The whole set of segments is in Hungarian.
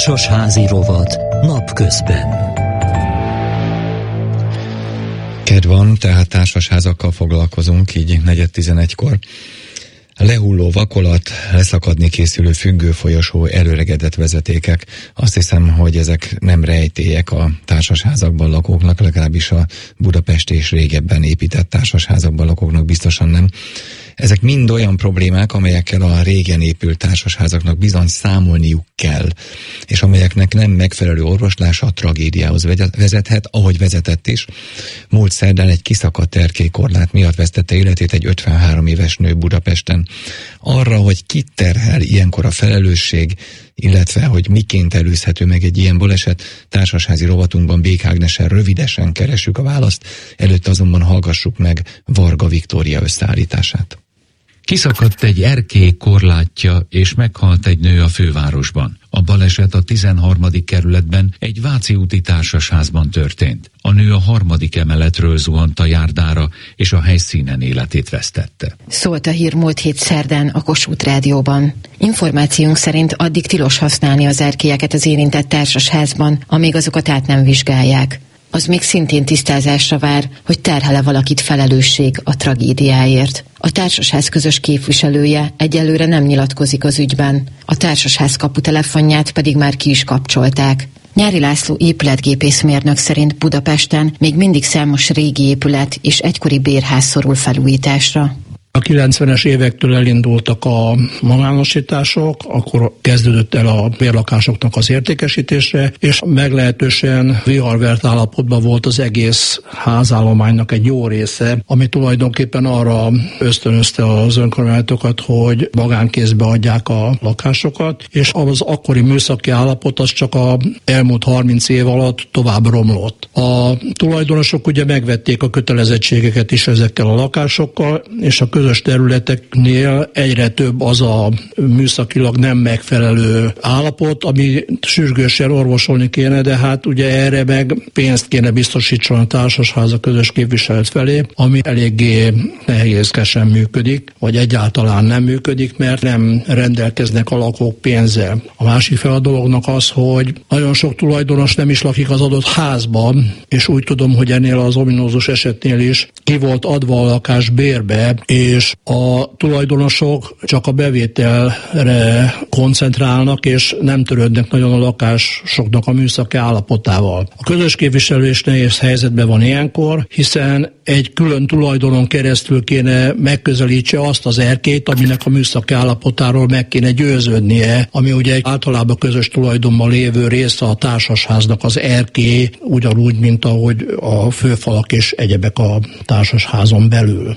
Társasházi rovat napközben. Kedv van, tehát társasházakkal foglalkozunk, így negyed tizenegykor. Lehulló vakolat, leszakadni készülő függő folyosó, előregedett vezetékek. Azt hiszem, hogy ezek nem rejtélyek a társasházakban lakóknak, legalábbis a Budapest és régebben épített társasházakban lakóknak biztosan nem. Ezek mind olyan problémák, amelyekkel a régen épült társasházaknak bizony számolniuk kell, és amelyeknek nem megfelelő orvoslása a tragédiához vezethet, ahogy vezetett is. Múlt szerdán egy kiszakadt erkélykorlát miatt vesztette életét egy 53 éves nő Budapesten. Arra, hogy kit terhel ilyenkor a felelősség, illetve hogy miként előzhető meg egy ilyen baleset, társasházi rovatunkban Bék Ágnesen rövidesen keresük a választ, előtt azonban hallgassuk meg Varga Viktória összeállítását. Kiszakadt egy erkély korlátja, és meghalt egy nő a fővárosban. A baleset a 13. kerületben egy Váci úti társasházban történt. A nő a harmadik emeletről zuhant a járdára, és a helyszínen életét vesztette. Szólt a hír múlt hét szerdán a Kossuth Rádióban. Információnk szerint addig tilos használni az erkélyeket az érintett társasházban, amíg azokat át nem vizsgálják az még szintén tisztázásra vár, hogy terhele valakit felelősség a tragédiáért. A társasház közös képviselője egyelőre nem nyilatkozik az ügyben, a társasház kaputelefonját pedig már ki is kapcsolták. Nyári László épületgépészmérnök szerint Budapesten még mindig számos régi épület és egykori bérház szorul felújításra. A 90-es évektől elindultak a magánosítások, akkor kezdődött el a bérlakásoknak az értékesítése, és meglehetősen viharvert állapotban volt az egész házállománynak egy jó része, ami tulajdonképpen arra ösztönözte az önkormányzatokat, hogy magánkézbe adják a lakásokat, és az akkori műszaki állapot az csak a elmúlt 30 év alatt tovább romlott. A tulajdonosok ugye megvették a kötelezettségeket is ezekkel a lakásokkal, és a közös területeknél egyre több az a műszakilag nem megfelelő állapot, ami sürgősen orvosolni kéne, de hát ugye erre meg pénzt kéne biztosítson a társasház a közös képviselet felé, ami eléggé nehézkesen működik, vagy egyáltalán nem működik, mert nem rendelkeznek a lakók pénzzel. A másik fel a dolognak az, hogy nagyon sok tulajdonos nem is lakik az adott házban, és úgy tudom, hogy ennél az ominózus esetnél is ki volt adva a lakás bérbe, és és a tulajdonosok csak a bevételre koncentrálnak, és nem törődnek nagyon a lakásoknak a műszaki állapotával. A közös képviselő is nehéz helyzetben van ilyenkor, hiszen egy külön tulajdonon keresztül kéne megközelítse azt az erkét, aminek a műszaki állapotáról meg kéne győződnie, ami ugye egy általában közös tulajdonban lévő része a társasháznak az erké, ugyanúgy, mint ahogy a főfalak és egyebek a társasházon belül.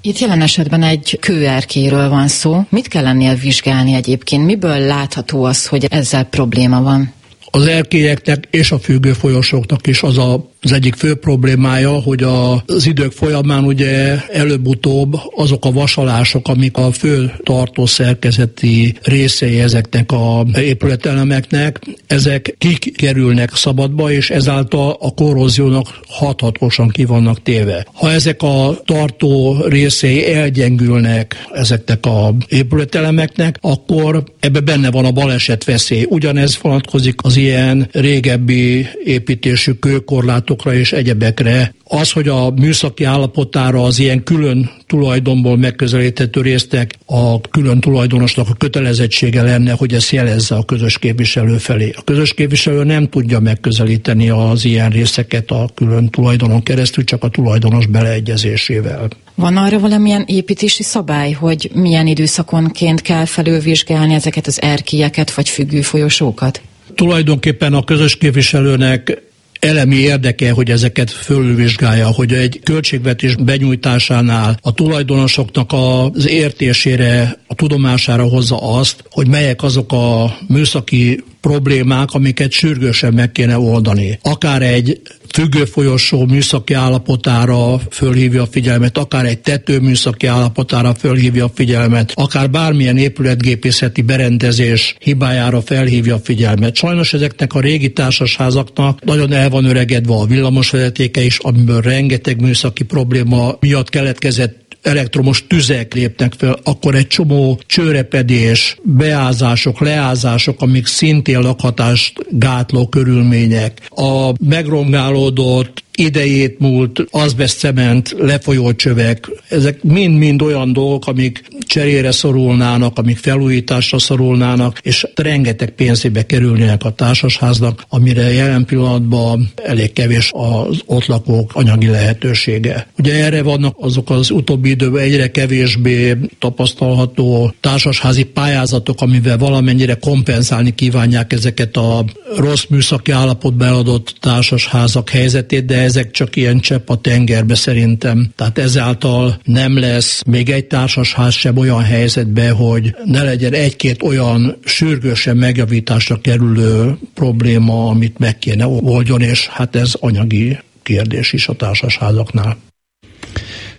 Itt jelen esetben egy kőerkéről van szó. Mit kell ennél vizsgálni egyébként? Miből látható az, hogy ezzel probléma van? Az erkélyeknek és a függő folyosóknak is az a az egyik fő problémája, hogy az idők folyamán ugye előbb-utóbb azok a vasalások, amik a fő tartó szerkezeti részei ezeknek a épületelemeknek, ezek kikerülnek szabadba, és ezáltal a korróziónak hathatósan ki vannak téve. Ha ezek a tartó részei elgyengülnek ezeknek a épületelemeknek, akkor ebbe benne van a baleset veszély. Ugyanez vonatkozik az ilyen régebbi építésű kőkorlátok adatokra és egyebekre. Az, hogy a műszaki állapotára az ilyen külön tulajdonból megközelíthető résztek a külön tulajdonosnak a kötelezettsége lenne, hogy ezt jelezze a közös képviselő felé. A közös képviselő nem tudja megközelíteni az ilyen részeket a külön tulajdonon keresztül, csak a tulajdonos beleegyezésével. Van arra valamilyen építési szabály, hogy milyen időszakonként kell felülvizsgálni ezeket az erkélyeket vagy függő folyosókat? Tulajdonképpen a közös képviselőnek elemi érdeke, hogy ezeket fölülvizsgálja, hogy egy költségvetés benyújtásánál a tulajdonosoknak az értésére, a tudomására hozza azt, hogy melyek azok a műszaki problémák, amiket sürgősen meg kéne oldani. Akár egy függő folyosó műszaki állapotára fölhívja a figyelmet, akár egy tető műszaki állapotára fölhívja a figyelmet, akár bármilyen épületgépészeti berendezés hibájára felhívja a figyelmet. Sajnos ezeknek a régi társasházaknak nagyon el van öregedve a villamosvezetéke is, amiből rengeteg műszaki probléma miatt keletkezett elektromos tüzek lépnek fel, akkor egy csomó csőrepedés, beázások, leázások, amik szintén lakhatást gátló körülmények. A megrongálódott idejét múlt azbeszcement, lefolyócsövek, ezek mind-mind olyan dolgok, amik cserére szorulnának, amik felújításra szorulnának, és rengeteg pénzébe kerülnének a társasháznak, amire jelen pillanatban elég kevés az ott lakók anyagi lehetősége. Ugye erre vannak azok az utóbbi időben egyre kevésbé tapasztalható társasházi pályázatok, amivel valamennyire kompenzálni kívánják ezeket a rossz műszaki állapotban eladott társasházak helyzetét, de ezek csak ilyen csepp a tengerbe szerintem. Tehát ezáltal nem lesz még egy társasház sem olyan helyzetbe, hogy ne legyen egy-két olyan sürgősen megjavításra kerülő probléma, amit meg kéne oldjon, és hát ez anyagi kérdés is a társasházaknál.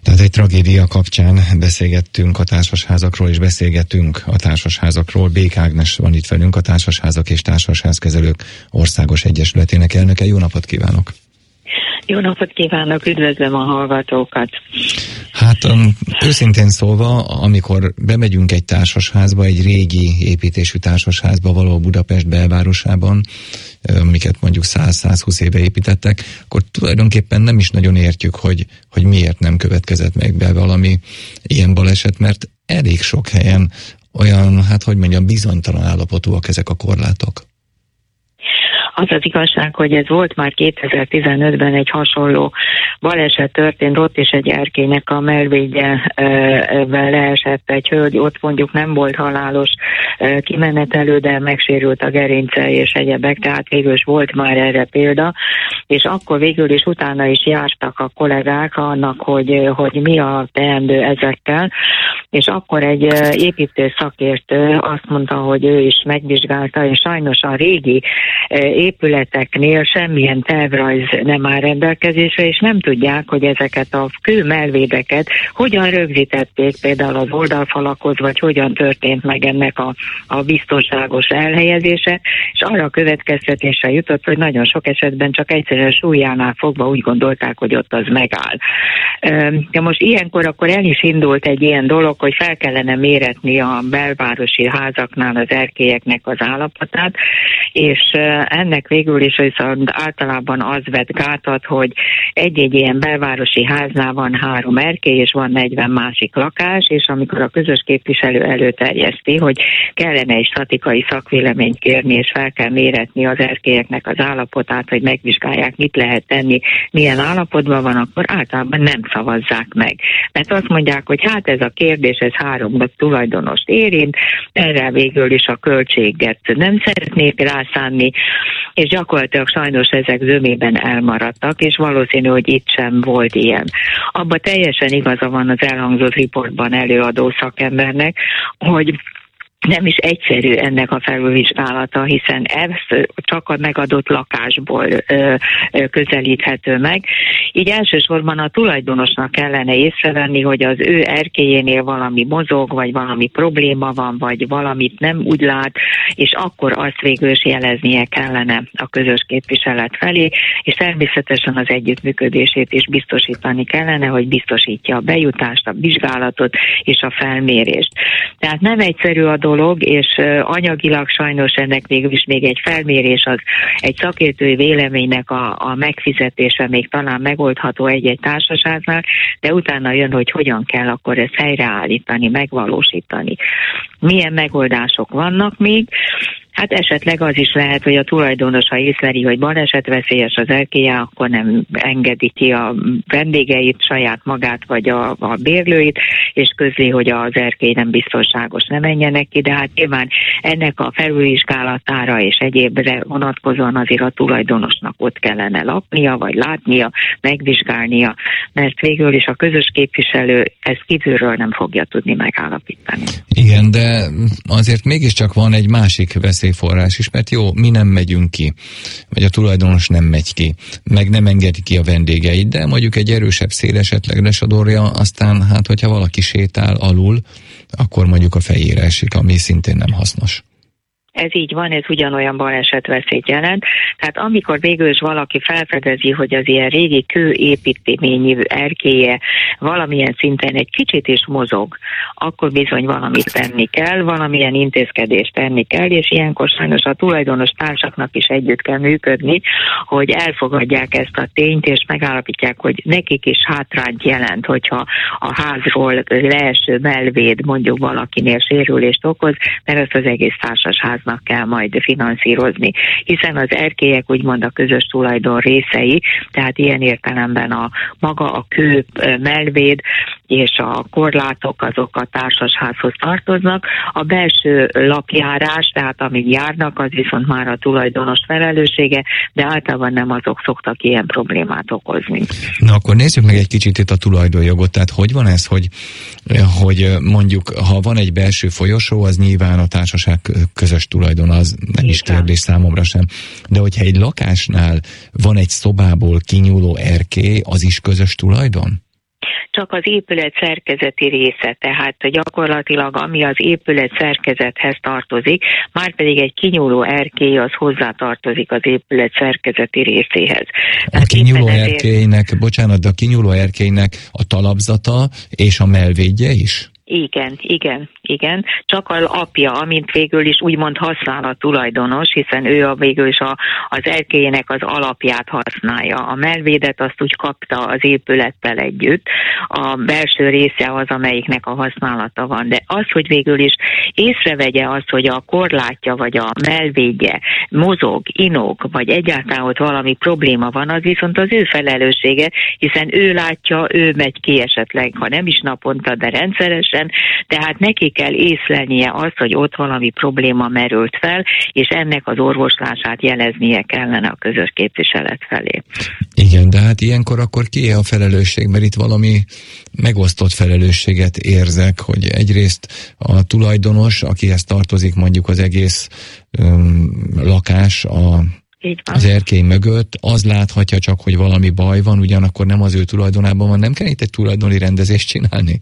Tehát egy tragédia kapcsán beszélgettünk a társasházakról, és beszélgetünk a társasházakról. Bék Ágnes van itt velünk, a Társasházak és Társasházkezelők Országos Egyesületének elnöke. Jó napot kívánok! Jó napot kívánok, üdvözlöm a hallgatókat! Hát um, őszintén szólva, amikor bemegyünk egy társasházba, egy régi építésű társasházba való Budapest belvárosában, amiket mondjuk 100-120 éve építettek, akkor tulajdonképpen nem is nagyon értjük, hogy, hogy miért nem következett meg be valami ilyen baleset, mert elég sok helyen olyan, hát hogy mondjam, bizonytalan állapotúak ezek a korlátok. Az az igazság, hogy ez volt már 2015-ben egy hasonló baleset történt, ott is egy erkének a melvédje leesett egy hölgy, ott mondjuk nem volt halálos kimenetelő, de megsérült a gerince és egyebek, tehát végül is volt már erre példa, és akkor végül is utána is jártak a kollégák annak, hogy, hogy mi a teendő ezekkel, és akkor egy építő szakértő azt mondta, hogy ő is megvizsgálta, és sajnos a régi épületeknél semmilyen tervrajz nem áll rendelkezésre, és nem tudják, hogy ezeket a kő melvédeket hogyan rögzítették például az oldalfalakhoz, vagy hogyan történt meg ennek a, a biztonságos elhelyezése, és arra a következtetésre jutott, hogy nagyon sok esetben csak egyszerűen súlyánál fogva úgy gondolták, hogy ott az megáll. De most ilyenkor akkor el is indult egy ilyen dolog, hogy fel kellene méretni a belvárosi házaknál az erkélyeknek az állapotát, és ennek végül is viszont általában az vett gátat, hogy egy-egy ilyen belvárosi háznál van három erkély, és van 40 másik lakás, és amikor a közös képviselő előterjeszti, hogy kellene egy statikai szakvéleményt kérni, és fel kell méretni az erkélyeknek az állapotát, hogy megvizsgálják, mit lehet tenni, milyen állapotban van, akkor általában nem szavazzák meg. Mert azt mondják, hogy hát ez a kérdés, ez három tulajdonost érint, erre végül is a költséget nem szeretnék rászánni, és gyakorlatilag sajnos ezek zömében elmaradtak, és valószínű, hogy itt sem volt ilyen. Abba teljesen igaza van az elhangzott riportban előadó szakembernek, hogy nem is egyszerű ennek a felülvizsgálata, hiszen ez csak a megadott lakásból ö, ö, közelíthető meg. Így elsősorban a tulajdonosnak kellene észrevenni, hogy az ő erkélyénél valami mozog, vagy valami probléma van, vagy valamit nem úgy lát, és akkor azt végül is jeleznie kellene a közös képviselet felé, és természetesen az együttműködését is biztosítani kellene, hogy biztosítja a bejutást, a vizsgálatot és a felmérést. Tehát nem egyszerű a dolog, és anyagilag sajnos ennek végül is még egy felmérés, az egy szakértői véleménynek a, a megfizetése még talán megoldható egy-egy társaságnál, de utána jön, hogy hogyan kell akkor ezt helyreállítani, megvalósítani. Milyen megoldások vannak még, Hát esetleg az is lehet, hogy a tulajdonos, ha észleli, hogy balesetveszélyes az elkéje, akkor nem engedi ki a vendégeit, saját magát vagy a, a bérlőit, és közli, hogy az erkély nem biztonságos, nem menjenek ki, de hát nyilván ennek a felülvizsgálatára és egyébre vonatkozóan azért a tulajdonosnak ott kellene laknia, vagy látnia, megvizsgálnia, mert végül is a közös képviselő ezt kívülről nem fogja tudni megállapítani. Igen, de azért mégiscsak van egy másik veszély veszélyforrás is, mert jó, mi nem megyünk ki, vagy a tulajdonos nem megy ki, meg nem engedi ki a vendégeit, de mondjuk egy erősebb szél esetleg lesodorja, aztán hát, hogyha valaki sétál alul, akkor mondjuk a fejére esik, ami szintén nem hasznos. Ez így van, ez ugyanolyan balesetveszélyt jelent. Tehát amikor végül is valaki felfedezi, hogy az ilyen régi kőépítményű erkéje valamilyen szinten egy kicsit is mozog, akkor bizony valamit tenni kell, valamilyen intézkedést tenni kell, és ilyenkor sajnos a tulajdonos társaknak is együtt kell működni, hogy elfogadják ezt a tényt, és megállapítják, hogy nekik is hátrányt jelent, hogyha a házról leeső melvéd mondjuk valakinél sérülést okoz, mert ezt az egész társasháznak kell majd finanszírozni. Hiszen az erkélyek úgymond a közös tulajdon részei, tehát ilyen értelemben a maga a kő melvéd és a korlátok azok a társasházhoz tartoznak. A belső lapjárás, tehát amíg járnak, az viszont már a tulajdonos felelőssége, de általában nem azok szoktak ilyen problémát okozni. Na akkor nézzük meg egy kicsit itt a tulajdonjogot. Tehát hogy van ez, hogy, hogy mondjuk, ha van egy belső folyosó, az nyilván a társaság közös tulajdon, az nem is kérdés számomra sem. De hogyha egy lakásnál van egy szobából kinyúló erkély, az is közös tulajdon? csak az épület szerkezeti része, tehát gyakorlatilag ami az épület szerkezethez tartozik, már pedig egy kinyúló erkély az hozzá tartozik az épület szerkezeti részéhez. A kinyúló erkélynek, bocsánat, de a kinyúló erkélynek a talapzata és a melvédje is? Igen, igen, igen. Csak az apja, amint végül is úgymond használ a tulajdonos, hiszen ő a végül is a, az erkélyének az alapját használja. A melvédet azt úgy kapta az épülettel együtt. A belső része az, amelyiknek a használata van. De az, hogy végül is észrevegye azt, hogy a korlátja vagy a melvédje mozog, inog, vagy egyáltalán ott valami probléma van, az viszont az ő felelőssége, hiszen ő látja, ő megy ki esetleg, ha nem is naponta, de rendszeresen, teljesen, tehát neki kell észlelnie azt, hogy ott valami probléma merült fel, és ennek az orvoslását jeleznie kellene a közös képviselet felé. Igen, de hát ilyenkor akkor ki a felelősség, mert itt valami megosztott felelősséget érzek, hogy egyrészt a tulajdonos, akihez tartozik mondjuk az egész um, lakás, a az erkély mögött, az láthatja csak, hogy valami baj van, ugyanakkor nem az ő tulajdonában van. Nem kell itt egy tulajdoni rendezést csinálni?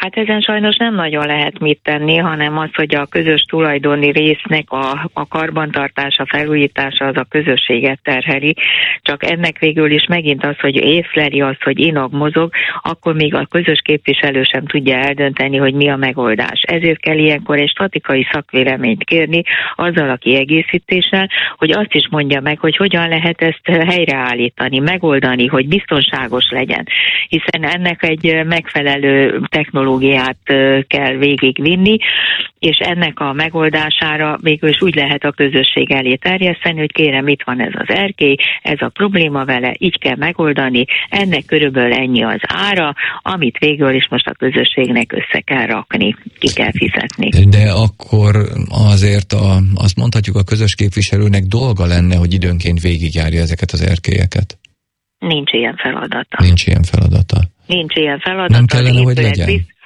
Hát ezen sajnos nem nagyon lehet mit tenni, hanem az, hogy a közös tulajdoni résznek a, a karbantartása, felújítása az a közösséget terheli. Csak ennek végül is megint az, hogy észleli azt, hogy inog mozog, akkor még a közös képviselő sem tudja eldönteni, hogy mi a megoldás. Ezért kell ilyenkor egy statikai szakvéleményt kérni azzal a kiegészítéssel, hogy azt is mondja meg, hogy hogyan lehet ezt helyreállítani, megoldani, hogy biztonságos legyen. Hiszen ennek egy megfelelő technológia technológiát kell végigvinni, és ennek a megoldására végül is úgy lehet a közösség elé terjeszteni, hogy kérem, itt van ez az erkély, ez a probléma vele, így kell megoldani, ennek körülbelül ennyi az ára, amit végül is most a közösségnek össze kell rakni, ki kell fizetni. De akkor azért a, azt mondhatjuk a közös képviselőnek dolga lenne, hogy időnként végigjárja ezeket az erkélyeket? Nincs ilyen feladata. Nincs ilyen feladata. Nincs ilyen feladata. Nem kellene, hogy legyen? Bizt-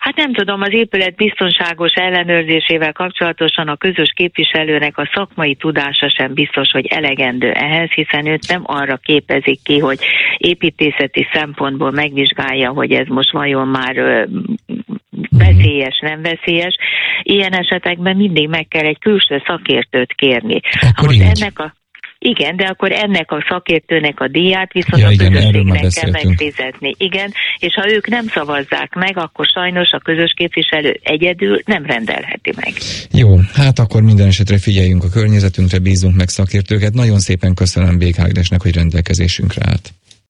Hát nem tudom, az épület biztonságos ellenőrzésével kapcsolatosan a közös képviselőnek a szakmai tudása sem biztos, hogy elegendő ehhez, hiszen őt nem arra képezik ki, hogy építészeti szempontból megvizsgálja, hogy ez most vajon már veszélyes, nem veszélyes. Ilyen esetekben mindig meg kell egy külső szakértőt kérni. Akkor most ennek a igen, de akkor ennek a szakértőnek a díját viszont ja, a igen, közösségnek kell megfizetni. Igen, és ha ők nem szavazzák meg, akkor sajnos a közös képviselő egyedül nem rendelheti meg. Jó, hát akkor minden esetre figyeljünk a környezetünkre, bízunk meg szakértőket. Nagyon szépen köszönöm Bék Ágnesnek, hogy rendelkezésünkre állt.